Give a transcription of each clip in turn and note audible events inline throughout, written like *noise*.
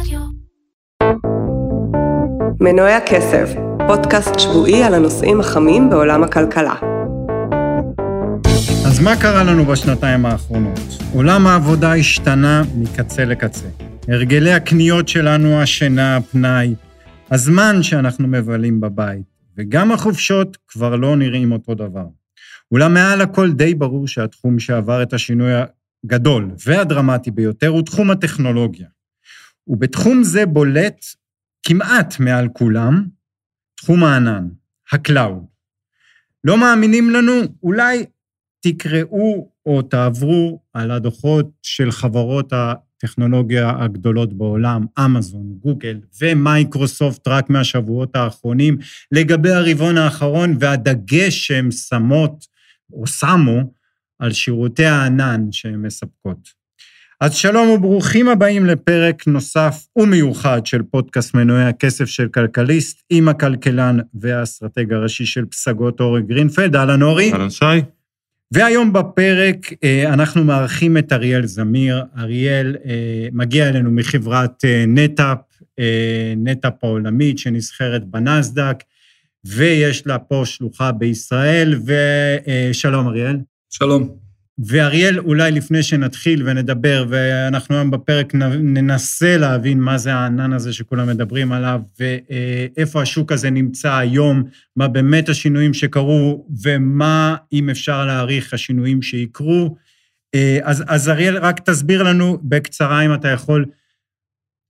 רדיו. מנועי הכסף, פודקאסט שבועי על הנושאים החמים בעולם הכלכלה. אז מה קרה לנו בשנתיים האחרונות? עולם העבודה השתנה מקצה לקצה. הרגלי הקניות שלנו, השינה, הפנאי, הזמן שאנחנו מבלים בבית, וגם החופשות כבר לא נראים אותו דבר. אולם מעל הכל די ברור שהתחום שעבר את השינוי הגדול והדרמטי ביותר הוא תחום הטכנולוגיה. ובתחום זה בולט כמעט מעל כולם תחום הענן, ה cloud. לא מאמינים לנו? אולי תקראו או תעברו על הדוחות של חברות הטכנולוגיה הגדולות בעולם, אמזון, גוגל ומייקרוסופט רק מהשבועות האחרונים, לגבי הרבעון האחרון והדגש שהן שמות או שמו על שירותי הענן שהן מספקות. אז שלום וברוכים הבאים לפרק נוסף ומיוחד של פודקאסט מנועי הכסף של כלכליסט, עם הכלכלן והאסטרטג הראשי של פסגות אורי גרינפלד. אהלן אורי. אהלן שי. והיום בפרק אה, אנחנו מארחים את אריאל זמיר. אריאל אה, מגיע אלינו מחברת אה, נטאפ, נטאפ העולמית שנסחרת בנסדק, ויש לה פה שלוחה בישראל, ושלום אריאל. שלום. ואריאל, אולי לפני שנתחיל ונדבר, ואנחנו היום בפרק ננסה להבין מה זה הענן הזה שכולם מדברים עליו, ואיפה השוק הזה נמצא היום, מה באמת השינויים שקרו, ומה, אם אפשר להעריך, השינויים שיקרו. אז, אז אריאל, רק תסביר לנו בקצרה, אם אתה יכול,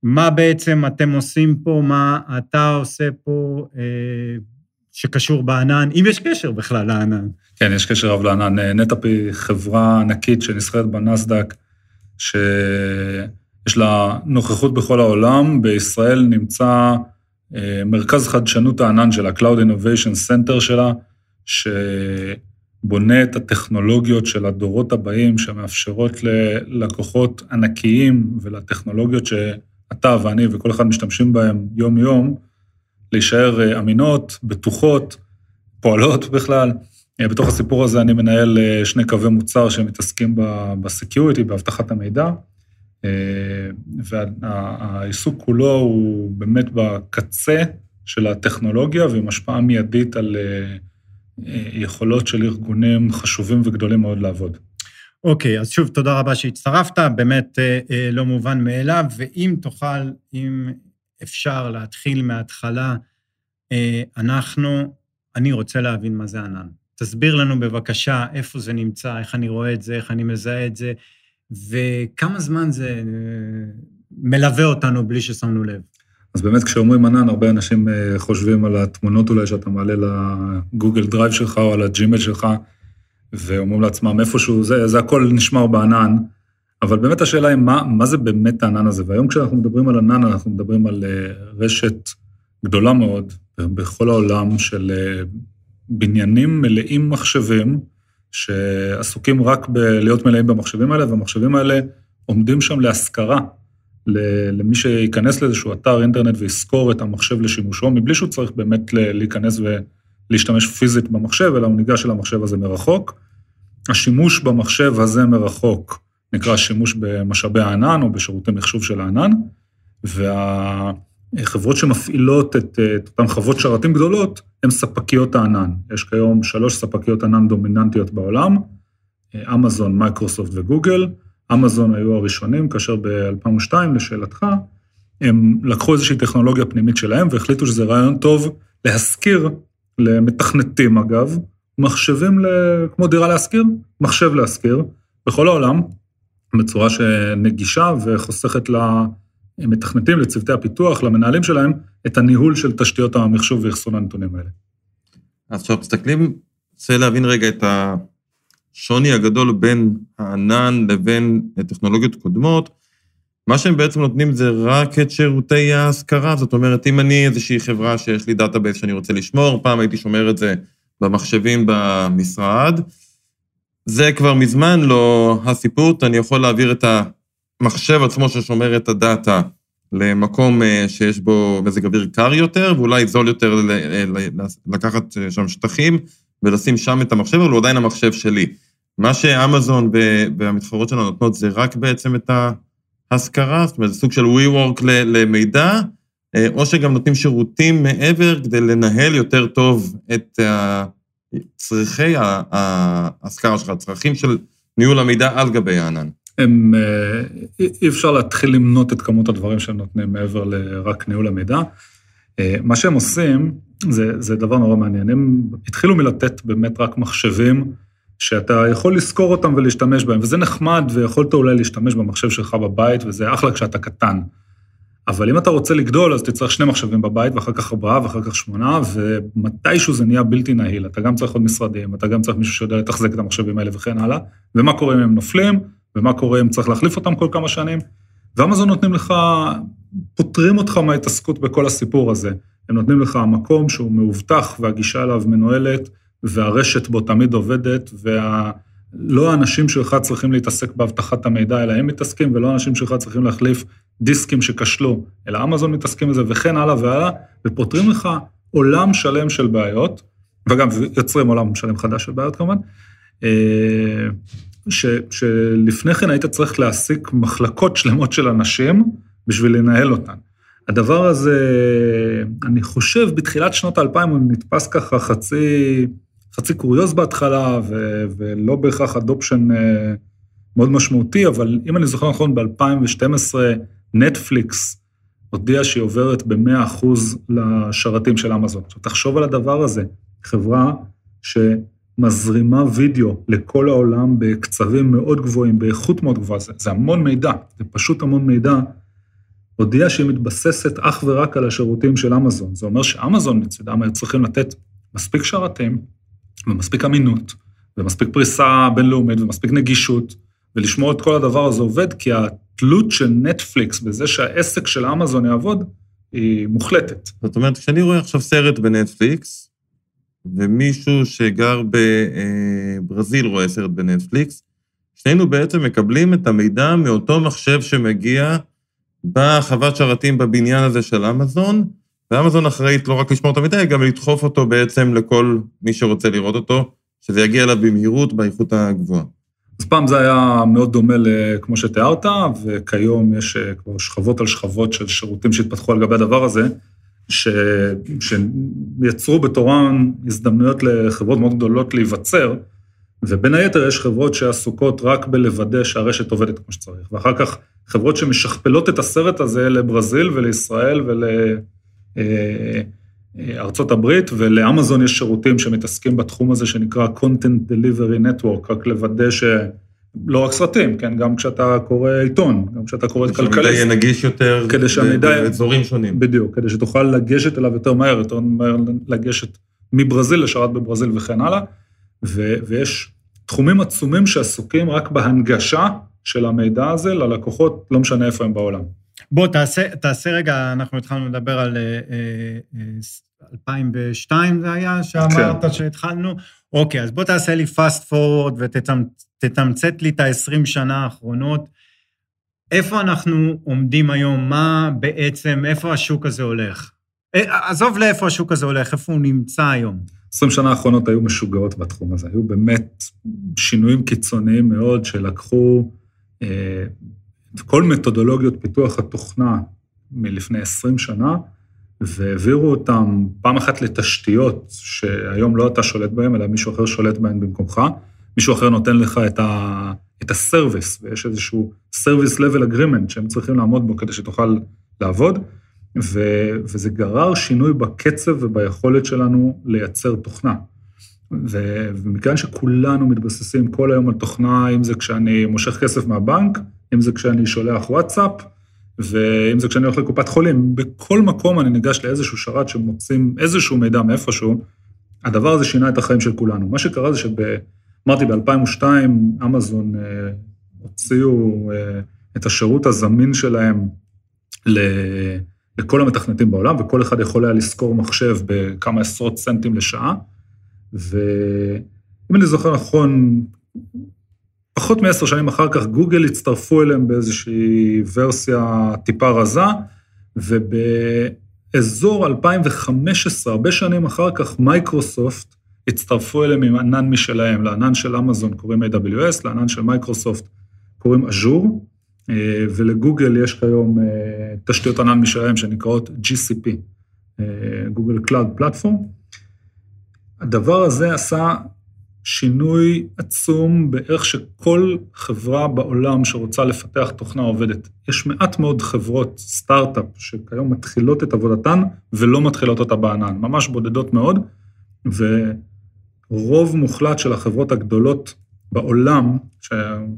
מה בעצם אתם עושים פה, מה אתה עושה פה, שקשור בענן, אם יש קשר בכלל לענן. כן, יש קשר רב לענן. נטאפ היא חברה ענקית שנסחרת בנסדק, שיש לה נוכחות בכל העולם. בישראל נמצא אה, מרכז חדשנות הענן שלה, Cloud Innovation Center שלה, שבונה את הטכנולוגיות של הדורות הבאים, שמאפשרות ללקוחות ענקיים ולטכנולוגיות שאתה ואני וכל אחד משתמשים בהם יום-יום, להישאר אה, אמינות, בטוחות, פועלות בכלל. אה, בתוך הסיפור הזה אני מנהל אה, שני קווי מוצר שמתעסקים בסקיוריטי, באבטחת המידע, והעיסוק כולו הוא באמת בקצה של הטכנולוגיה ועם השפעה מיידית על יכולות של ארגונים חשובים וגדולים מאוד לעבוד. אוקיי, okay, אז שוב, תודה רבה שהצטרפת, באמת לא מובן מאליו, ואם תוכל, אם אפשר להתחיל מההתחלה. אה, אנחנו, אני רוצה להבין מה זה ענן. תסביר לנו בבקשה איפה זה נמצא, איך אני רואה את זה, איך אני מזהה את זה, וכמה זמן זה אה, מלווה אותנו בלי ששמנו לב. אז באמת כשאומרים ענן, הרבה אנשים אה, חושבים על התמונות אולי שאתה מעלה לגוגל דרייב שלך או על הג'ימל שלך, ואומרים לעצמם איפשהו, זה, זה הכל נשמר בענן, אבל באמת השאלה היא, מה, מה זה באמת הענן הזה? והיום כשאנחנו מדברים על ענן, אנחנו מדברים על אה, רשת גדולה מאוד בכל העולם של אה, בניינים מלאים מחשבים, שעסוקים רק בלהיות מלאים במחשבים האלה, והמחשבים האלה עומדים שם להשכרה למי שייכנס לאיזשהו אתר אינטרנט וישכור את המחשב לשימושו, מבלי שהוא צריך באמת להיכנס ולהשתמש פיזית במחשב, אלא הוא ניגש אל המחשב הזה מרחוק. השימוש במחשב הזה מרחוק נקרא שימוש במשאבי הענן או בשירותי מחשוב של הענן, והחברות שמפעילות את, את אותן חוות שרתים גדולות הן ספקיות הענן. יש כיום שלוש ספקיות ענן דומיננטיות בעולם, אמזון, מייקרוסופט וגוגל. אמזון היו הראשונים, כאשר ב-2002, לשאלתך, הם לקחו איזושהי טכנולוגיה פנימית שלהם והחליטו שזה רעיון טוב להשכיר למתכנתים, אגב, מחשבים ל... כמו דירה להשכיר, מחשב להשכיר, בכל העולם, בצורה שנגישה וחוסכת למתכנתים, לצוותי הפיתוח, למנהלים שלהם, את הניהול של תשתיות המחשוב ואחסון הנתונים האלה. אז עכשיו מסתכלים, רוצה להבין רגע את השוני הגדול בין הענן לבין טכנולוגיות קודמות. מה שהם בעצם נותנים זה רק את שירותי ההשכרה, זאת אומרת, אם אני איזושהי חברה שיש לי database שאני רוצה לשמור, פעם הייתי שומר את זה במחשבים במשרד, זה כבר מזמן לא הסיפור, אני יכול להעביר את המחשב עצמו ששומר את הדאטה למקום אה, שיש בו מזג אוויר קר יותר, ואולי זול יותר אה, לקחת אה, שם שטחים ולשים שם את המחשב, אבל הוא עדיין המחשב שלי. מה שאמזון והמתחרות שלנו נותנות זה רק בעצם את השכרה, זאת אומרת, זה סוג של WeWork למידע, או שגם נותנים שירותים מעבר כדי לנהל יותר טוב את ה- צרכי ההשכרה שלך, הצרכים של ניהול המידע על גבי הענן. הם, אה, אי אפשר להתחיל למנות את כמות הדברים שהם נותנים מעבר לרק ניהול המידע. אה, מה שהם עושים, זה, זה דבר נורא מעניין. הם התחילו מלתת באמת רק מחשבים, שאתה יכול לשכור אותם ולהשתמש בהם, וזה נחמד, ויכולת אולי להשתמש במחשב שלך בבית, וזה אחלה כשאתה קטן. אבל אם אתה רוצה לגדול, אז תצטרך שני מחשבים בבית, ואחר כך ארבעה, ואחר כך שמונה, ומתישהו זה נהיה בלתי נהיל. אתה גם צריך עוד משרדים, אתה גם צריך מישהו שיודע לתחזק את המחשבים האלה וכן הלאה. ומה קורה אם הם נופלים, ומה קורה אם צריך להחליף אותם כל כמה שנים. ואמזון נותנים לך, פוטרים אותך מההתעסקות בכל הסיפור הזה. הם נותנים לך מקום שהוא מאובטח והגישה אליו מנוהלת, והרשת בו תמיד עובדת, ולא האנשים שלך צריכים להתעסק באבטחת המידע, אלא הם מתעסקים, ולא האנשים שלך צריכים להחליף דיסקים שכשלו, אלא אמזון מתעסקים בזה, וכן הלאה והלאה, ופותרים לך עולם שלם של בעיות, וגם יוצרים עולם שלם חדש של בעיות כמובן, אה, ש, שלפני כן היית צריך להעסיק מחלקות שלמות של אנשים בשביל לנהל אותן. הדבר הזה, אני חושב, בתחילת שנות האלפיים הוא נתפס ככה חצי, חצי קוריוז בהתחלה, ו, ולא בהכרח אדופשן אה, מאוד משמעותי, אבל אם אני זוכר נכון, ב-2012 נטפליקס הודיעה שהיא עוברת ב-100% לשרתים של אמזון. עכשיו, תחשוב על הדבר הזה, חברה שמזרימה וידאו לכל העולם בקצבים מאוד גבוהים, באיכות מאוד גבוהה, זה, זה המון מידע, זה פשוט המון מידע. הודיעה שהיא מתבססת אך ורק על השירותים של אמזון. זה אומר שאמזון מצדם היו צריכים לתת מספיק שרתים, ומספיק אמינות, ומספיק פריסה בינלאומית, ומספיק נגישות, ולשמור את כל הדבר הזה עובד, כי התלות של נטפליקס בזה שהעסק של אמזון יעבוד, היא מוחלטת. זאת אומרת, כשאני רואה עכשיו סרט בנטפליקס, ומישהו שגר בברזיל רואה סרט בנטפליקס, שנינו בעצם מקבלים את המידע מאותו מחשב שמגיע בחוות שרתים בבניין הזה של אמזון, ואמזון אחראית לא רק לשמור את המידע, גם לדחוף אותו בעצם לכל מי שרוצה לראות אותו, שזה יגיע אליו במהירות, באיכות הגבוהה. אז פעם זה היה מאוד דומה כמו שתיארת, וכיום יש אה, כבר שכבות על שכבות של שירותים שהתפתחו על גבי הדבר הזה, ש... שיצרו בתורן הזדמנויות לחברות מאוד גדולות להיווצר, ובין היתר יש חברות שעסוקות רק בלוודא שהרשת עובדת כמו שצריך, ואחר כך חברות שמשכפלות את הסרט הזה לברזיל ולישראל ולארצות הברית, ולאמזון יש שירותים שמתעסקים בתחום הזה שנקרא Content Delivery Network, רק לוודא ש... לא רק סרטים, כן, גם כשאתה קורא עיתון, גם כשאתה קורא את כלכליסט. שהמידע יהיה נגיש יותר כדי שהמידע... באזורים שונים. בדיוק, כדי שתוכל לגשת אליו יותר מהר, יותר מהר לגשת מברזיל לשרת בברזיל וכן הלאה, ו... ויש תחומים עצומים שעסוקים רק בהנגשה של המידע הזה ללקוחות, לא משנה איפה הם בעולם. בוא, תעשה, תעשה רגע, אנחנו התחלנו לדבר על אה, אה, 2002 זה היה, שאמרת כן. שהתחלנו. אוקיי, אז בוא תעשה לי fast forward ותתמצת לי את ה-20 שנה האחרונות. איפה אנחנו עומדים היום? מה בעצם, איפה השוק הזה הולך? אה, עזוב לאיפה השוק הזה הולך, איפה הוא נמצא היום. 20 שנה האחרונות היו משוגעות בתחום הזה, היו באמת שינויים קיצוניים מאוד שלקחו אה, כל מתודולוגיות פיתוח התוכנה מלפני 20 שנה, והעבירו אותם פעם אחת לתשתיות שהיום לא אתה שולט בהן, אלא מישהו אחר שולט בהן במקומך. מישהו אחר נותן לך את, ה, את ה service, ויש איזשהו service level agreement שהם צריכים לעמוד בו כדי שתוכל לעבוד, ו, וזה גרר שינוי בקצב וביכולת שלנו לייצר תוכנה. ומכיוון שכולנו מתבססים כל היום על תוכנה, אם זה כשאני מושך כסף מהבנק, אם זה כשאני שולח וואטסאפ, ואם זה כשאני הולך לקופת חולים, בכל מקום אני ניגש לאיזשהו שרת שמוצאים איזשהו מידע מאיפשהו, הדבר הזה שינה את החיים של כולנו. מה שקרה זה שב... אמרתי, ב-2002 אמזון אה, הוציאו אה, את השירות הזמין שלהם ל... לכל המתכנתים בעולם, וכל אחד יכול היה לשכור מחשב בכמה עשרות סנטים לשעה, ואם אני זוכר נכון, פחות מעשר שנים אחר כך גוגל הצטרפו אליהם באיזושהי ורסיה טיפה רזה, ובאזור 2015, הרבה שנים אחר כך, מייקרוסופט הצטרפו אליהם עם ענן משלהם, לענן של אמזון קוראים AWS, לענן של מייקרוסופט קוראים אג'ור, אה, ולגוגל יש כיום אה, תשתיות ענן משלהם שנקראות GCP, Google Cloud Platform. הדבר הזה עשה שינוי עצום באיך שכל חברה בעולם שרוצה לפתח תוכנה עובדת. יש מעט מאוד חברות סטארט-אפ שכיום מתחילות את עבודתן ולא מתחילות אותה בענן, ממש בודדות מאוד, ורוב מוחלט של החברות הגדולות בעולם,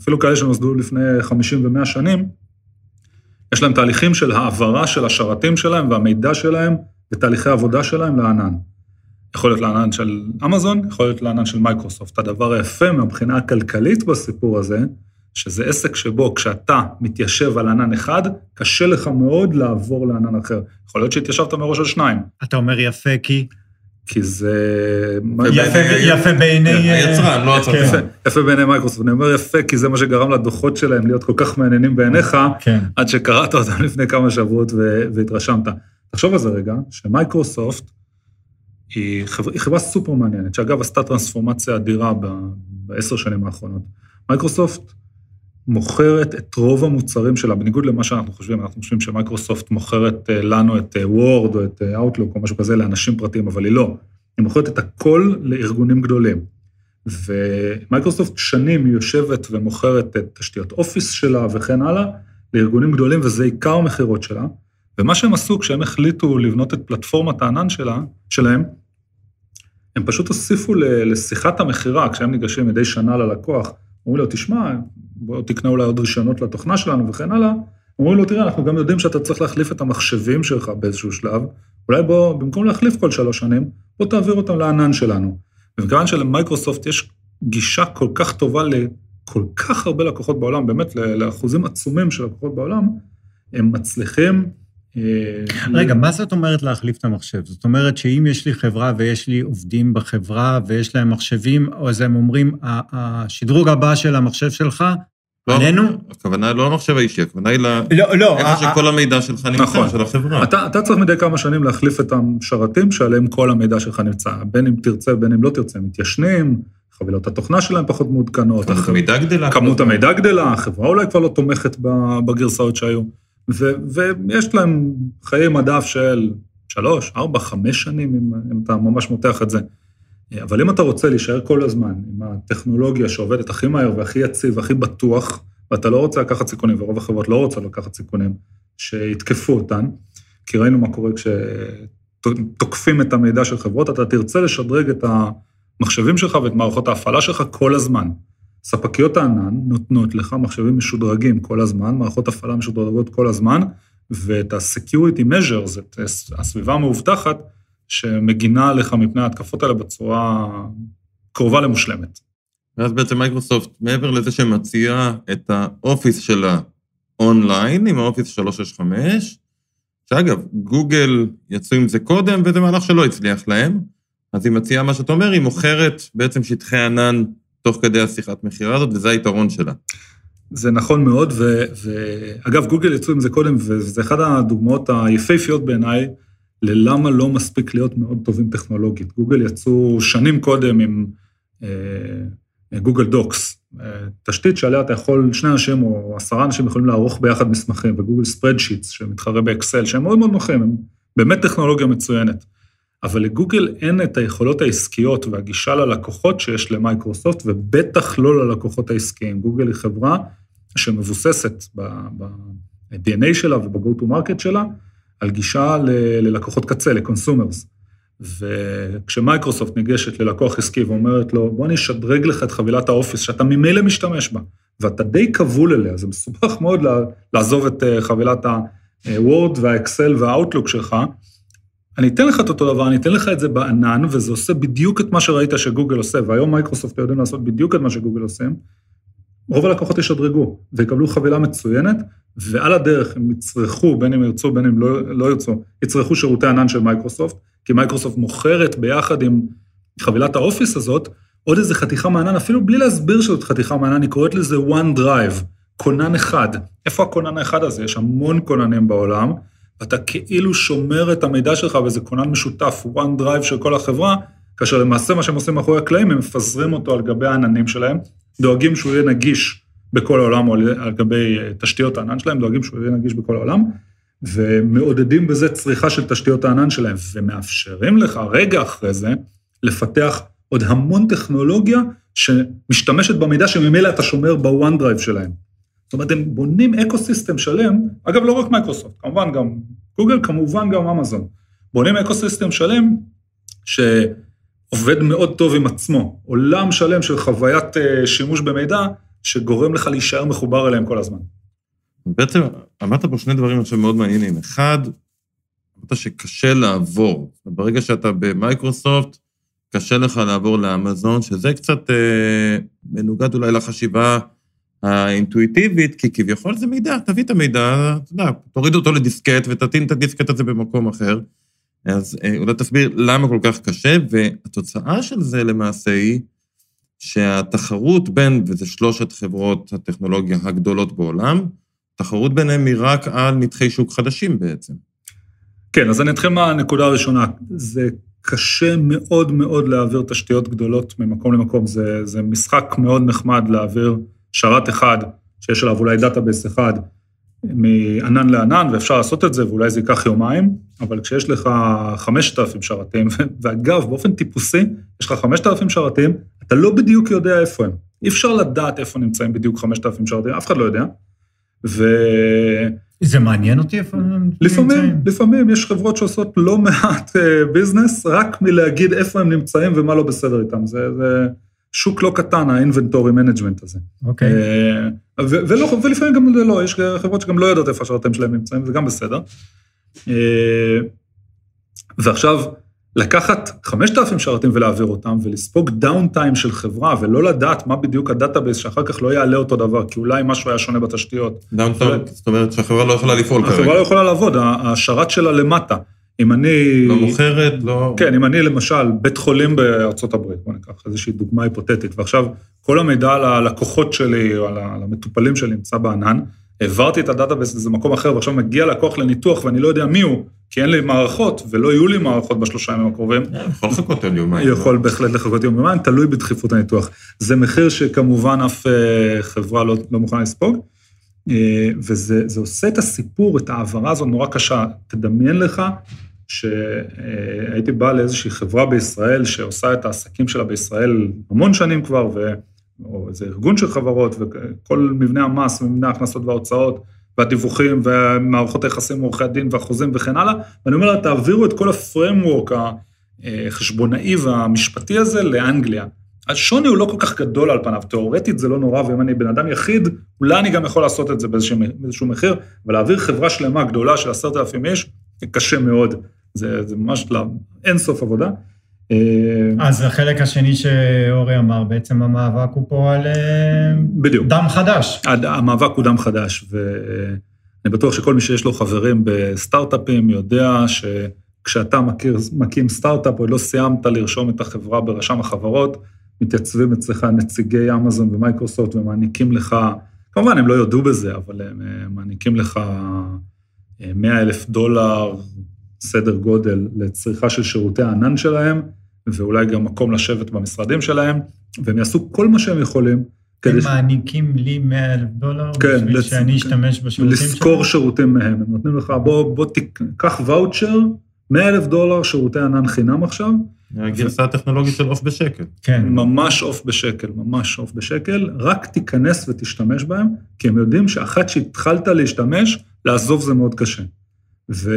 אפילו כאלה שנוסדו לפני 50 ו-100 שנים, יש להם תהליכים של העברה של השרתים שלהם והמידע שלהם ותהליכי עבודה שלהם לענן. יכול להיות לענן של אמזון, יכול להיות לענן של מייקרוסופט. הדבר היפה מהבחינה הכלכלית בסיפור הזה, שזה עסק שבו כשאתה מתיישב על ענן אחד, קשה לך מאוד לעבור לענן אחר. יכול להיות שהתיישבת מראש על שניים. אתה אומר יפה כי? כי זה... יפה, יפה בעיני... היצרן, לא הצרכן. יפה, יפה בעיני מייקרוסופט. אני אומר יפה, כי זה מה שגרם לדוחות שלהם להיות כל כך מעניינים בעיניך, כן. עד שקראת אותם לפני כמה שבועות והתרשמת. תחשוב על זה רגע, שמייקרוסופט היא חברה, סופר מעניינת, שאגב עשתה טרנספורמציה אדירה בעשר שנים האחרונות. מייקרוסופט מוכרת את רוב המוצרים שלה, בניגוד למה שאנחנו חושבים, אנחנו חושבים שמייקרוסופט מוכרת אה, לנו את וורד אה, או את אאוטלוק או משהו כזה לאנשים פרטיים, אבל היא לא. היא מוכרת את הכל לארגונים גדולים. ומייקרוסופט שנים יושבת ומוכרת את תשתיות אופיס שלה וכן הלאה לארגונים גדולים, וזה עיקר המכירות שלה. ומה שהם עשו כשהם החליטו לבנות את פלטפורמת הענן שלה, שלהם, הם פשוט הוסיפו לשיחת המכירה, כשהם ניגשים מדי שנה ללקוח, אומרים לו, תשמע, בוא תקנה אולי עוד רישיונות לתוכנה שלנו וכן הלאה, אומרים לו, תראה, אנחנו גם יודעים שאתה צריך להחליף את המחשבים שלך באיזשהו שלב, אולי בוא, במקום להחליף כל שלוש שנים, בוא תעביר אותם לענן שלנו. ומכיוון שלמייקרוסופט יש גישה כל כך טובה לכל כך הרבה לקוחות בעולם, באמת לאחוזים עצומים של לקוחות בעולם, הם מצליחים רגע, מה זאת אומרת להחליף את המחשב? זאת אומרת שאם יש לי חברה ויש לי עובדים בחברה ויש להם מחשבים, אז הם אומרים, השדרוג הבא של המחשב שלך, לא, עלינו? הכוונה לא למחשב האישי, הכוונה היא לא, לא. איפה שכל המידע שלך נמצא, נכון. של החברה. אתה, אתה צריך מדי כמה שנים להחליף את השרתים שעליהם כל המידע שלך נמצא, בין אם תרצה, בין אם לא תרצה, מתיישנים, חבילות התוכנה שלהם פחות מעודכנות. כמות המידע גדלה. כמות המידע גדלה, החברה אולי כבר לא תומכת בגרסאות שהיו. ו, ויש להם חיי מדף של שלוש, ארבע, חמש שנים, אם, אם אתה ממש מותח את זה. אבל אם אתה רוצה להישאר כל הזמן עם הטכנולוגיה שעובדת הכי מהר והכי יציב והכי בטוח, ואתה לא רוצה לקחת סיכונים, ורוב החברות לא רוצות לקחת סיכונים, שיתקפו אותן, כי ראינו מה קורה כשתוקפים את המידע של חברות, אתה תרצה לשדרג את המחשבים שלך ואת מערכות ההפעלה שלך כל הזמן. ספקיות הענן נותנות לך מחשבים משודרגים כל הזמן, מערכות הפעלה משודרגות כל הזמן, ואת ה-security measures, את הסביבה המאובטחת, שמגינה עליך מפני ההתקפות האלה בצורה קרובה למושלמת. ואז בעצם מייקרוסופט, מעבר לזה שמציעה את האופיס שלה אונליין, עם האופיס 365, שאגב, גוגל יצאו עם זה קודם, וזה מהלך שלא הצליח להם, אז היא מציעה מה שאתה אומר, היא מוכרת בעצם שטחי ענן תוך כדי השיחת מכירה הזאת, וזה היתרון שלה. זה נכון מאוד, ואגב, גוגל יצאו עם זה קודם, וזה אחת הדוגמאות היפהפיות בעיניי, ללמה לא מספיק להיות מאוד טובים טכנולוגית. גוגל יצאו שנים קודם עם אה, Google Docs, אה, תשתית שעליה אתה יכול, שני אנשים או עשרה אנשים יכולים לערוך ביחד מסמכים, ו Google Spreadsheets, שמתחרה באקסל, שהם מאוד מאוד נוחים, הם באמת טכנולוגיה מצוינת. אבל לגוגל אין את היכולות העסקיות והגישה ללקוחות שיש למייקרוסופט, ובטח לא ללקוחות העסקיים. גוגל היא חברה שמבוססת ב-DNA שלה וב-go to market שלה, על גישה ללקוחות קצה, ל-consumers. וכשמייקרוסופט ניגשת ללקוח עסקי ואומרת לו, בוא אני אשדרג לך את חבילת ה-Office שאתה ממילא משתמש בה, ואתה די כבול אליה, זה מסובך מאוד לעזוב את אה, חבילת ה-Word וה-Excel וה-Outlook שלך, אני אתן לך את אותו דבר, אני אתן לך את זה בענן, וזה עושה בדיוק את מה שראית שגוגל עושה, והיום מייקרוסופט יודעים לעשות בדיוק את מה שגוגל עושים. רוב הלקוחות ישדרגו ויקבלו חבילה מצוינת, ועל הדרך הם יצרכו, בין אם ירצו, בין אם לא, לא ירצו, יצרכו שירותי ענן של מייקרוסופט, כי מייקרוסופט מוכרת ביחד עם חבילת ה-Office הזאת, עוד איזה חתיכה מענן, אפילו בלי להסביר שזאת חתיכה מענן, היא קוראת לזה OneDrive, כונן אחד. איפה הכונן האחד הזה? יש המון כוננים בעולם, אתה כאילו שומר את המידע שלך באיזה כונן משותף, one drive של כל החברה, כאשר למעשה מה שהם עושים מאחורי הקלעים, הם מפזרים אותו על גבי העננים שלהם, דואגים שהוא יהיה נגיש בכל העולם או על גבי אה, תשתיות הענן שלהם, דואגים שהוא יהיה נגיש בכל העולם, ומעודדים בזה צריכה של תשתיות הענן שלהם, ומאפשרים לך רגע אחרי זה לפתח עוד המון טכנולוגיה שמשתמשת במידע שממילא אתה שומר ב-OneDrive שלהם. זאת אומרת, הם בונים eco-system שלם, אגב, לא רק מייקרוסופט, כמובן גם גוגל, כמובן גם אמזון. בונים eco-system שלם שעובד מאוד טוב עם עצמו, עולם שלם של חוויית אה, שימוש במידע, שגורם לך להישאר מחובר אליהם כל הזמן. בעצם אמרת פה שני דברים עכשיו מאוד מעניינים. אחד, אמרת שקשה לעבור. ברגע שאתה במייקרוסופט, קשה לך לעבור לאמזון, שזה קצת אה, מנוגד אולי לחשיבה האינטואיטיבית, כי כביכול זה מידע, תביא את המידע, אתה יודע, תוריד אותו לדיסקט ותטעין את הדיסקט הזה במקום אחר. אז אה, אולי תסביר למה כל כך קשה, והתוצאה של זה למעשה היא שהתחרות בין, וזה שלושת חברות הטכנולוגיה הגדולות בעולם, תחרות ביניהם היא רק על נתחי שוק חדשים בעצם. כן, אז אני אתחיל מהנקודה הראשונה. זה קשה מאוד מאוד להעביר תשתיות גדולות ממקום למקום. זה, זה משחק מאוד נחמד להעביר שרת אחד, שיש עליו אולי database אחד, מענן לענן, ואפשר לעשות את זה, ואולי זה ייקח יומיים, אבל כשיש לך 5,000 שרתים, *laughs* ואגב, באופן טיפוסי, יש לך 5,000 שרתים, אתה לא בדיוק יודע איפה הם. אי אפשר לדעת איפה נמצאים בדיוק 5,000 שרתים, אף אחד לא יודע. ו... זה מעניין אותי איפה הם נמצאים? לפעמים, לפעמים יש חברות שעושות לא מעט business, רק מלהגיד איפה הם נמצאים ומה לא בסדר איתם. זה, זה שוק לא קטן, ה-inventory management הזה. אוקיי. Okay. ולא, ולפעמים גם לא, יש חברות שגם לא יודעות איפה השרתים שלהם נמצאים, זה גם בסדר. ועכשיו, לקחת 5,000 שרתים ולהעביר אותם, ולספוג down time של חברה, ולא לדעת מה בדיוק ה-database, שאחר כך לא יעלה אותו דבר, כי אולי משהו היה שונה בתשתיות. down time, זאת אומרת שהחברה לא יכולה לפעול כרגע. החברה לא יכולה לעבוד, השרת שלה למטה. אם אני... לא מוכרת, לא... כן, אם אני למשל בית חולים בארצות הברית, בוא ניקח איזושהי דוגמה היפותטית, ועכשיו כל המידע על הלקוחות שלי או על המטופלים שלי נמצא בענן, העברתי את ה-database לאיזה מקום אחר, ועכשיו מגיע לקוח לניתוח ואני לא יודע מי הוא, כי אין לי מערכות, ולא יהיו לי מערכות בשלושה ימים הקרובים. אה, יכול לחכות יום יומיים. יכול בהחלט לחכות יום יומיים, תלוי בדחיפות הניתוח. זה מחיר שכמובן אף אה, חברה לא, לא מוכנה לספוג, אה, וזה עושה את הסיפור, את ההעברה הזאת נורא קשה. תדמיין לך שהייתי בא לאיזושהי חברה בישראל שעושה את העסקים שלה בישראל המון שנים כבר, ו... או איזה ארגון של חברות, וכל מבנה המס ומבנה ההכנסות וההוצאות, והדיווחים ומערכות היחסים עם עורכי הדין והחוזים וכן הלאה, ואני אומר לה, תעבירו את כל הפרמוורק החשבונאי והמשפטי הזה לאנגליה. השוני הוא לא כל כך גדול על פניו, תיאורטית זה לא נורא, ואם אני בן אדם יחיד, אולי אני גם יכול לעשות את זה באיזשהו, באיזשהו מחיר, אבל להעביר חברה שלמה גדולה של עשרת אלפים איש, קשה מאוד. זה, זה ממש לא, אין סוף עבודה. אז החלק השני שאורי אמר, בעצם המאבק הוא פה על בדיוק. דם חדש. המאבק הוא דם חדש, ואני בטוח שכל מי שיש לו חברים בסטארט-אפים יודע שכשאתה מכיר, מקים סטארט-אפ, עוד לא סיימת לרשום את החברה ברשם החברות, מתייצבים אצלך נציגי אמזון ומייקרוסופט ומעניקים לך, כמובן הם לא יודו בזה, אבל הם מעניקים לך 100 אלף דולר, סדר גודל לצריכה של שירותי הענן שלהם, ואולי גם מקום לשבת במשרדים שלהם, והם יעשו כל מה שהם יכולים. הם מעניקים לי 100 אלף דולר, כן, בשביל לצ... שאני אשתמש בשירותים שלהם? לשכור שירותים מהם. הם נותנים לך, בוא, בוא תיקח ואוצ'ר, 100 אלף דולר שירותי ענן חינם עכשיו. הגרסה הטכנולוגית של עוף בשקל. כן. ממש עוף בשקל, ממש עוף בשקל, רק תיכנס ותשתמש בהם, כי הם יודעים שאחת שהתחלת להשתמש, לעזוב זה מאוד קשה. ו...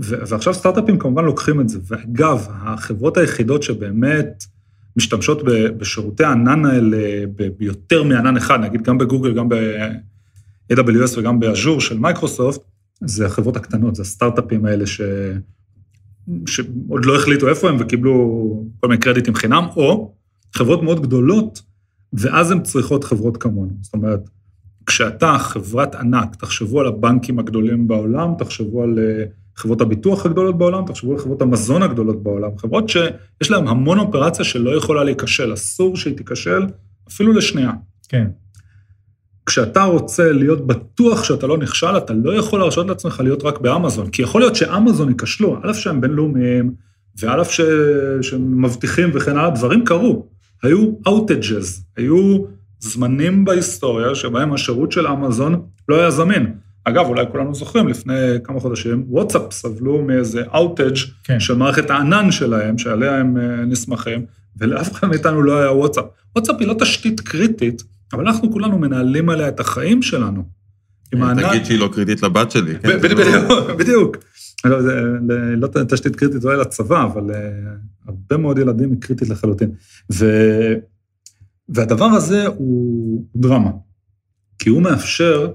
ועכשיו סטארט-אפים כמובן לוקחים את זה. ואגב, החברות היחידות שבאמת משתמשות בשירותי הענן האלה ביותר מענן אחד, נגיד גם בגוגל, גם ב-AWS וגם באז'ור של מייקרוסופט, זה החברות הקטנות, זה הסטארט-אפים האלה ש... שעוד לא החליטו איפה הם וקיבלו כל מיני קרדיטים חינם, או חברות מאוד גדולות, ואז הן צריכות חברות כמונו. זאת אומרת, כשאתה חברת ענק, תחשבו על הבנקים הגדולים בעולם, תחשבו על אה, חברות הביטוח הגדולות בעולם, תחשבו על חברות המזון הגדולות בעולם, חברות שיש להן המון אופרציה שלא יכולה להיכשל, אסור שהיא תיכשל אפילו לשנייה. כן. כשאתה רוצה להיות בטוח שאתה לא נכשל, אתה לא יכול להרשות לעצמך להיות רק באמזון, כי יכול להיות שאמזון ייכשלו, על אף שהם בינלאומיים, ועל אף שהם מבטיחים וכן הלאה, דברים קרו. היו outages, היו זמנים בהיסטוריה שבהם השירות של אמזון לא היה זמין. אגב, אולי כולנו זוכרים, לפני כמה חודשים, וואטסאפ סבלו מאיזה אאוטג' כן. של מערכת הענן שלהם, שעליה הם אה, נסמכים, ולאף אחד מאיתנו לא היה וואטסאפ. וואטסאפ היא לא תשתית קריטית, אבל אנחנו כולנו מנהלים עליה את החיים שלנו. עם הענן- תגיד שהיא לא קריטית לבת שלי. כן? בדיוק. לא, *laughs* לא תשתית קריטית אולי לצבא, אבל אה, הרבה מאוד ילדים היא קריטית לחלוטין. והדבר הזה הוא דרמה, כי הוא מאפשר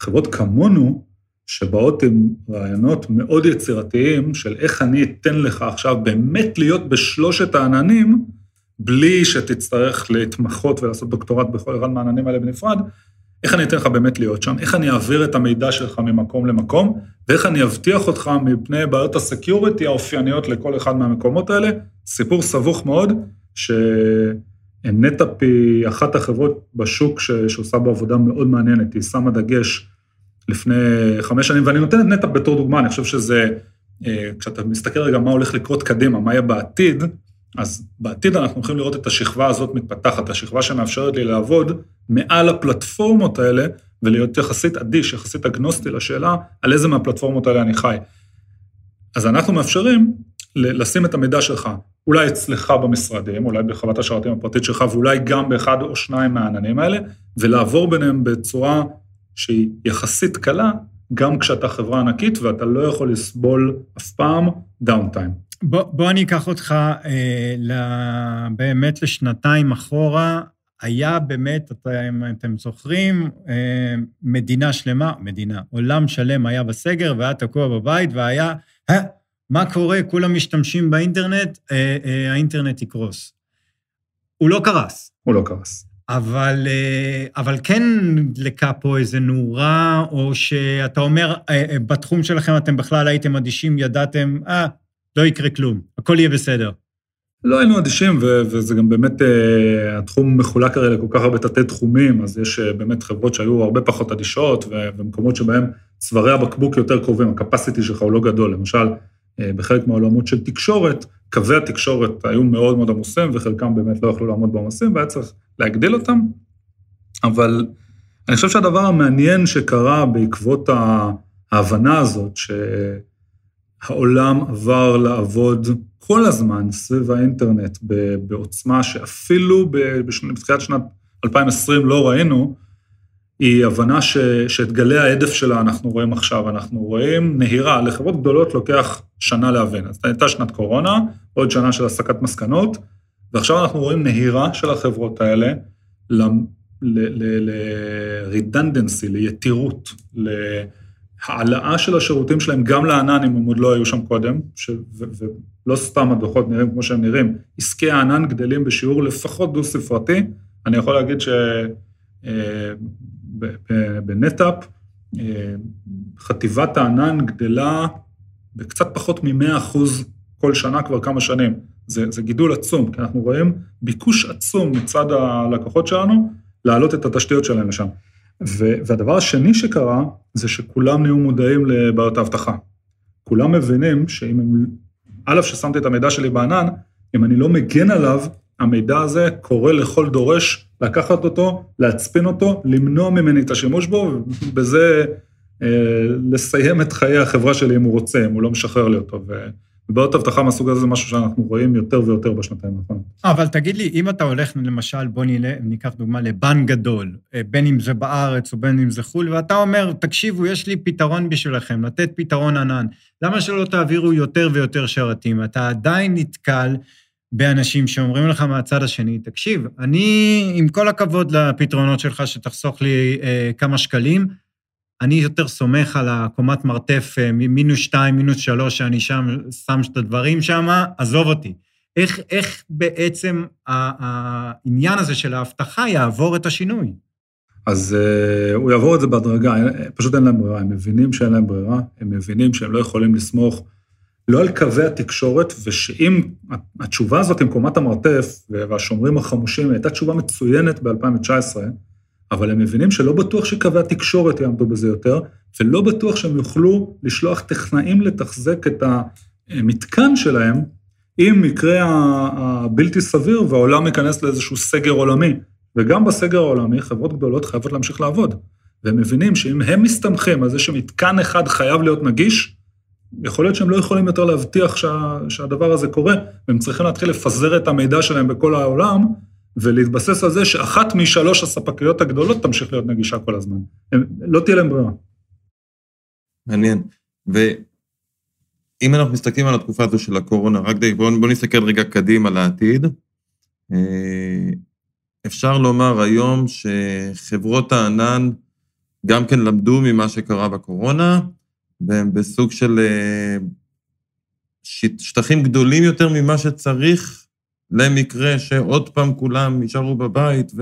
לחברות כמונו, שבאות עם רעיונות מאוד יצירתיים של איך אני אתן לך עכשיו באמת להיות בשלושת העננים, בלי שתצטרך להתמחות ולעשות דוקטורט בכל אחד מהעננים האלה בנפרד, איך אני אתן לך באמת להיות שם, איך אני אעביר את המידע שלך ממקום למקום, ואיך אני אבטיח אותך מפני בעיות ה-security האופייניות לכל אחד מהמקומות האלה. סיפור סבוך מאוד, ש-NetApp היא אחת החברות בשוק ש... שעושה בו עבודה מאוד מעניינת, היא שמה דגש לפני חמש שנים, ואני נותן את NetApp בתור דוגמה, אני חושב שזה, אה, כשאתה מסתכל רגע מה הולך לקרות קדימה, מה יהיה בעתיד, אז בעתיד אנחנו הולכים לראות את השכבה הזאת מתפתחת, השכבה שמאפשרת לי לעבוד מעל הפלטפורמות האלה, ולהיות יחסית אדיש, יחסית אגנוסטי לשאלה על איזה מהפלטפורמות האלה אני חי. אז אנחנו מאפשרים לשים את המידע שלך, אולי אצלך במשרדים, אולי בחוות השרתים הפרטית שלך, ואולי גם באחד או שניים מהעננים האלה, ולעבור ביניהם בצורה שהיא יחסית קלה, גם כשאתה חברה ענקית ואתה לא יכול לסבול אף פעם דאונטיים. בוא, בוא אני אקח אותך אה, ל, באמת לשנתיים אחורה. היה באמת, אתה, אם אתם זוכרים, אה, מדינה שלמה, מדינה, עולם שלם היה בסגר והיה תקוע בבית והיה, מה קורה? כולם משתמשים באינטרנט, אה, אה, האינטרנט יקרוס. הוא לא קרס. הוא לא קרס. אבל, אה, אבל כן דלקה פה איזה נורה, או שאתה אומר, אה, אה, בתחום שלכם אתם בכלל הייתם אדישים, ידעתם, אה, לא יקרה כלום, הכל יהיה בסדר. לא היינו אדישים, ו- וזה גם באמת, אה, התחום מחולק הרי לכל כך הרבה תתי תחומים, אז יש אה, באמת חברות שהיו הרבה פחות אדישות, ו- ומקומות שבהם צווארי הבקבוק יותר קרובים, הקפסיטי שלך הוא לא גדול. למשל, בחלק מהעולמות של תקשורת, קווי התקשורת היו מאוד מאוד עמוסים, וחלקם באמת לא יכלו לעמוד בעומסים, והיה צריך להגדיל אותם. אבל אני חושב שהדבר המעניין שקרה בעקבות ההבנה הזאת, שהעולם עבר לעבוד כל הזמן סביב האינטרנט בעוצמה שאפילו בתחילת שנת 2020 לא ראינו, היא הבנה ש, שאת גלי ההדף שלה אנחנו רואים עכשיו. אנחנו רואים נהירה, לחברות גדולות לוקח שנה להבין. אז הייתה שנת קורונה, עוד שנה של הסקת מסקנות, ועכשיו אנחנו רואים נהירה של החברות האלה ל-redundancy, ליתירות, להעלאה של השירותים שלהם גם לענן, אם הם עוד לא היו שם קודם, ש... ו... ולא סתם הדוחות נראים כמו שהם נראים, עסקי הענן גדלים בשיעור לפחות דו-ספרתי. אני יכול להגיד ש... בנטאפ, חטיבת הענן גדלה בקצת פחות מ-100% כל שנה כבר כמה שנים. זה, זה גידול עצום, כי אנחנו רואים ביקוש עצום מצד הלקוחות שלנו להעלות את התשתיות שלהם לשם. ו- והדבר השני שקרה, זה שכולם נהיו מודעים לבעיות האבטחה. כולם מבינים שאם הם, א', ששמתי את המידע שלי בענן, אם אני לא מגן עליו, המידע הזה קורא לכל דורש לקחת אותו, להצפין אותו, למנוע ממני את השימוש בו, ובזה אה, לסיים את חיי החברה שלי אם הוא רוצה, אם הוא לא משחרר לי אותו. ובעיות אבטחה מהסוג הזה זה משהו שאנחנו רואים יותר ויותר בשנתיים האחרונות. אבל תגיד לי, אם אתה הולך למשל, בוא נלך, ניקח דוגמה לבנק גדול, אה, בין אם זה בארץ או בין אם זה חו"ל, ואתה אומר, תקשיבו, יש לי פתרון בשבילכם, לתת פתרון ענן. למה שלא תעבירו יותר ויותר שרתים? אתה עדיין נתקל באנשים שאומרים לך מהצד השני, תקשיב, אני, עם כל הכבוד לפתרונות שלך, שתחסוך לי אה, כמה שקלים, אני יותר סומך על הקומת מרתף אה, מינוס שתיים, מינוס שלוש, שאני שם, שם את הדברים שם, עזוב אותי. איך, איך בעצם העניין הזה של האבטחה יעבור את השינוי? אז uh, הוא יעבור את זה בהדרגה, פשוט אין להם ברירה, הם מבינים שאין להם ברירה, הם מבינים שהם לא יכולים לסמוך לא על קווי התקשורת, ושאם התשובה הזאת עם קומת המרתף והשומרים החמושים הייתה תשובה מצוינת ב-2019, אבל הם מבינים שלא בטוח שקווי התקשורת יעמדו בזה יותר, ולא בטוח שהם יוכלו לשלוח טכנאים לתחזק את המתקן שלהם, אם יקרה הבלתי סביר והעולם ייכנס לאיזשהו סגר עולמי, וגם בסגר העולמי, חברות גדולות חייבות להמשיך לעבוד. והם מבינים שאם הם מסתמכים על זה שמתקן אחד חייב להיות נגיש, יכול להיות שהם לא יכולים יותר להבטיח שה, שהדבר הזה קורה, והם צריכים להתחיל לפזר את המידע שלהם בכל העולם, ולהתבסס על זה שאחת משלוש הספקיות הגדולות תמשיך להיות נגישה כל הזמן. הם, לא תהיה להם ברירה. מעניין. ואם אנחנו מסתכלים על התקופה הזו של הקורונה, רק די, בואו בוא נסתכל רגע קדימה לעתיד. אה, אפשר לומר היום שחברות הענן גם כן למדו ממה שקרה בקורונה, בסוג של אה, שטחים גדולים יותר ממה שצריך למקרה שעוד פעם כולם יישארו בבית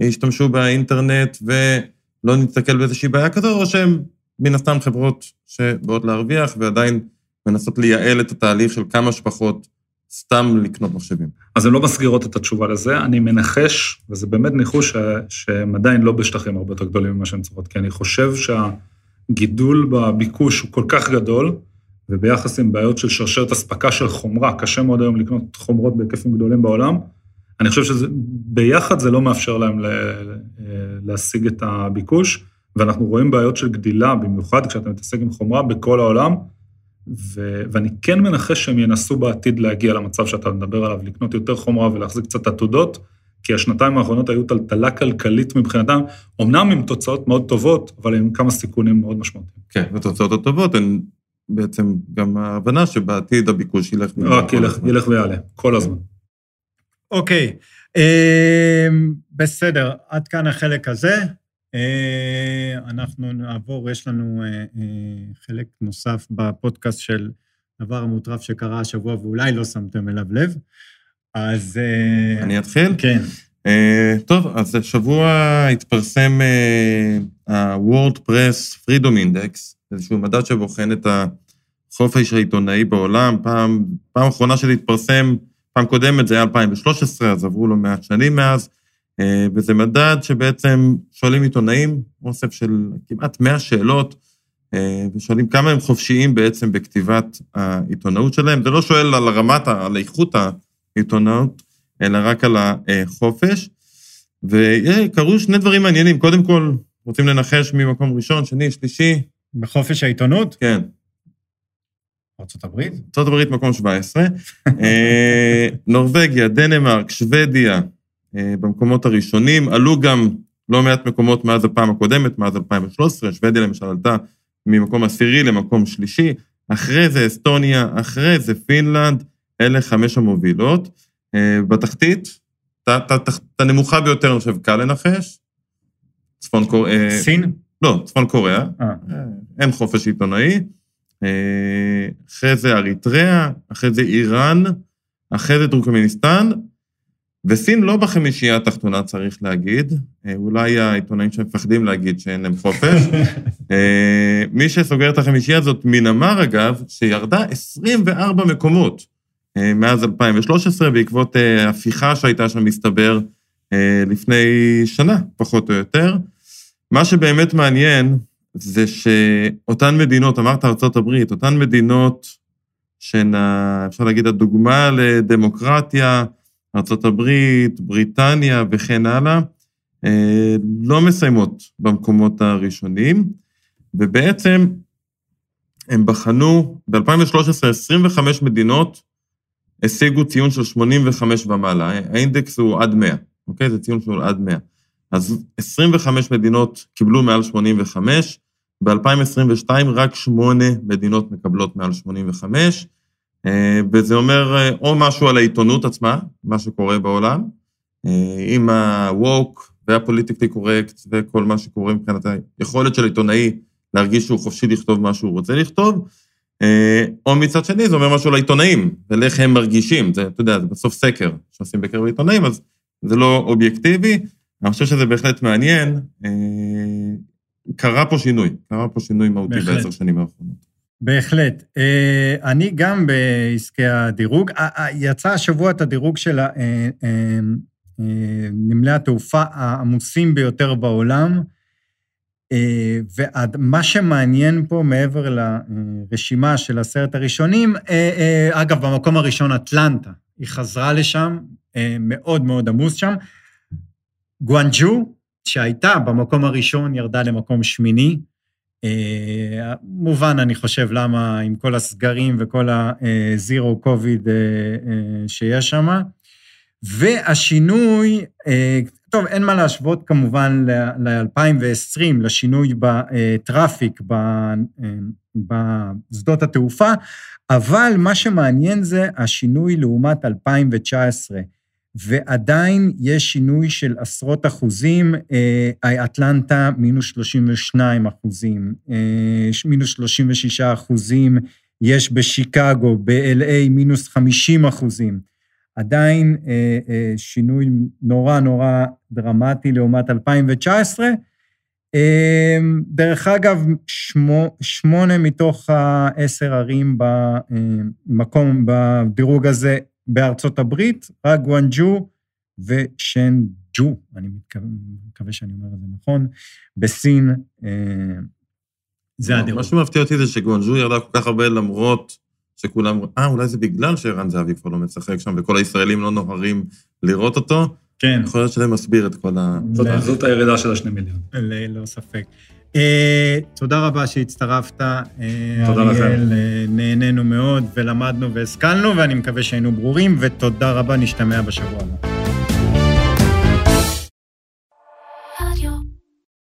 וישתמשו באינטרנט ולא נסתכל באיזושהי בעיה כזו, או שהם מן הסתם חברות שבאות להרוויח ועדיין מנסות לייעל את התהליך של כמה שפחות סתם לקנות מחשבים. אז הן לא מסגירות את התשובה לזה, אני מנחש, וזה באמת ניחוש שהן עדיין לא בשטחים הרבה יותר גדולים ממה שהן צריכות, כי אני חושב שהגידול בביקוש הוא כל כך גדול, וביחס עם בעיות של שרשרת אספקה של חומרה, קשה מאוד היום לקנות חומרות בהיקפים גדולים בעולם, אני חושב שביחד זה לא מאפשר להם להשיג את הביקוש, ואנחנו רואים בעיות של גדילה, במיוחד כשאתה מתעסק עם חומרה בכל העולם, ו- ואני כן מנחש שהם ינסו בעתיד להגיע למצב שאתה מדבר עליו, לקנות יותר חומרה ולהחזיק קצת עתודות, כי השנתיים האחרונות היו טלטלה כלכלית מבחינתם, אמנם עם תוצאות מאוד טובות, אבל עם כמה סיכונים מאוד משמעותיים. כן, התוצאות הטובות הן בעצם גם ההבנה שבעתיד הביקוש ילך... רק ילך, ילך ויעלה, כל הזמן. אוקיי, אה, בסדר, עד כאן החלק הזה. אה, אנחנו נעבור, יש לנו אה, חלק נוסף בפודקאסט של דבר המוטרף שקרה השבוע ואולי לא שמתם אליו לב. אז... אני אתחיל? כן. טוב, אז השבוע התפרסם ה-WordPress Freedom Index, איזשהו מדד שבוחן את החופש העיתונאי בעולם. פעם, פעם אחרונה שזה התפרסם, פעם קודמת זה היה 2013, אז עברו לא מעט שנים מאז, אה, וזה מדד שבעצם שואלים עיתונאים, אוסף של כמעט 100 שאלות, אה, ושואלים כמה הם חופשיים בעצם בכתיבת העיתונאות שלהם. זה לא שואל על רמת, על איכות העיתונאות, אלא רק על החופש. וקרו שני דברים מעניינים. קודם כל, רוצים לנחש ממקום ראשון, שני, שלישי. בחופש העיתונות? כן. ארה"ב? ארה"ב מקום 17. אה, נורבגיה, דנמרק, שוודיה, אה, במקומות הראשונים. עלו גם לא מעט מקומות מאז הפעם הקודמת, מאז 2013. שוודיה למשל עלתה ממקום עשירי למקום שלישי. אחרי זה אסטוניה, אחרי זה פינלנד, אלה חמש המובילות. אה, בתחתית, את הנמוכה ביותר, אני חושב, קל לנחש. צפון קוריאה... סין? לא, צפון קוריאה. אין חופש עיתונאי. אחרי זה אריתריאה, אחרי זה איראן, אחרי זה טורקמניסטן, וסין לא בחמישייה התחתונה, צריך להגיד. אולי העיתונאים שמפחדים להגיד שאין להם חופש. *laughs* מי שסוגר את החמישייה הזאת, מנמר אגב, שירדה 24 מקומות מאז 2013, בעקבות הפיכה שהייתה שם, מסתבר, לפני שנה, פחות או יותר. מה שבאמת מעניין, זה שאותן מדינות, אמרת הברית, אותן מדינות שהן, אפשר להגיד, הדוגמה לדמוקרטיה, הברית, בריטניה וכן הלאה, אה, לא מסיימות במקומות הראשונים, ובעצם הם בחנו, ב-2013 25 מדינות השיגו ציון של 85 ומעלה, האינדקס הוא עד 100, אוקיי? זה ציון שהוא עד 100. אז 25 מדינות קיבלו מעל 85, ב-2022 רק 8 מדינות מקבלות מעל 85, אה, וזה אומר אה, או משהו על העיתונות עצמה, מה שקורה בעולם, אה, עם ה-woke והפוליטיקלי קורקט וכל מה שקורה מבחינת היכולת של עיתונאי להרגיש שהוא חופשי לכתוב מה שהוא רוצה לכתוב, או מצד שני זה אומר משהו לעיתונאים, ולאיך הם מרגישים, זה, אתה יודע, זה בסוף סקר שעושים בקרב עיתונאים, אז זה לא אובייקטיבי. אני חושב שזה בהחלט מעניין. אה, קרה פה שינוי, קרה פה שינוי מהותי בעשר שנים האחרונות. בהחלט. אה, אני גם בעסקי הדירוג. יצא השבוע את הדירוג של אה, נמלי התעופה העמוסים ביותר בעולם, ומה שמעניין פה, מעבר לרשימה של עשרת הראשונים, אגב, במקום הראשון אטלנטה, היא חזרה לשם, מאוד מאוד עמוס שם. גואנג'ו, שהייתה במקום הראשון, ירדה למקום שמיני. אה, מובן, אני חושב, למה עם כל הסגרים וכל ה-zero covid אה, אה, שיש שם. והשינוי, אה, טוב, אין מה להשוות כמובן ל-2020, לשינוי בטראפיק, אה, בשדות התעופה, אבל מה שמעניין זה השינוי לעומת 2019. ועדיין יש שינוי של עשרות אחוזים, אה, אטלנטה מינוס 32 אחוזים, מינוס 36 אחוזים, יש בשיקגו, ב-LA מינוס 50 אחוזים. עדיין אה, אה, שינוי נורא נורא דרמטי לעומת 2019. אה, דרך אגב, שמו, שמונה מתוך העשר ערים במקום, בדירוג הזה בארצות הברית, רק גואנג'ו ושנג'ו, אני מקווה, מקווה שאני אומר את זה נכון, בסין, זה הדירוג. מה שמפתיע אותי זה שגואנג'ו ירדה כל כך הרבה למרות שכולם, אה, אולי זה בגלל שערן זהבי כבר לא משחק שם, וכל הישראלים לא נוהרים לראות אותו. כן. יכול להיות שזה מסביר את כל ה... זאת הירידה של השני מיליון. ללא ספק. אה, תודה רבה שהצטרפת. אה, תודה. אריאל, אה, נהנינו מאוד ולמדנו והשכלנו, ואני מקווה שהיינו ברורים, ותודה רבה, נשתמע בשבוע הבא.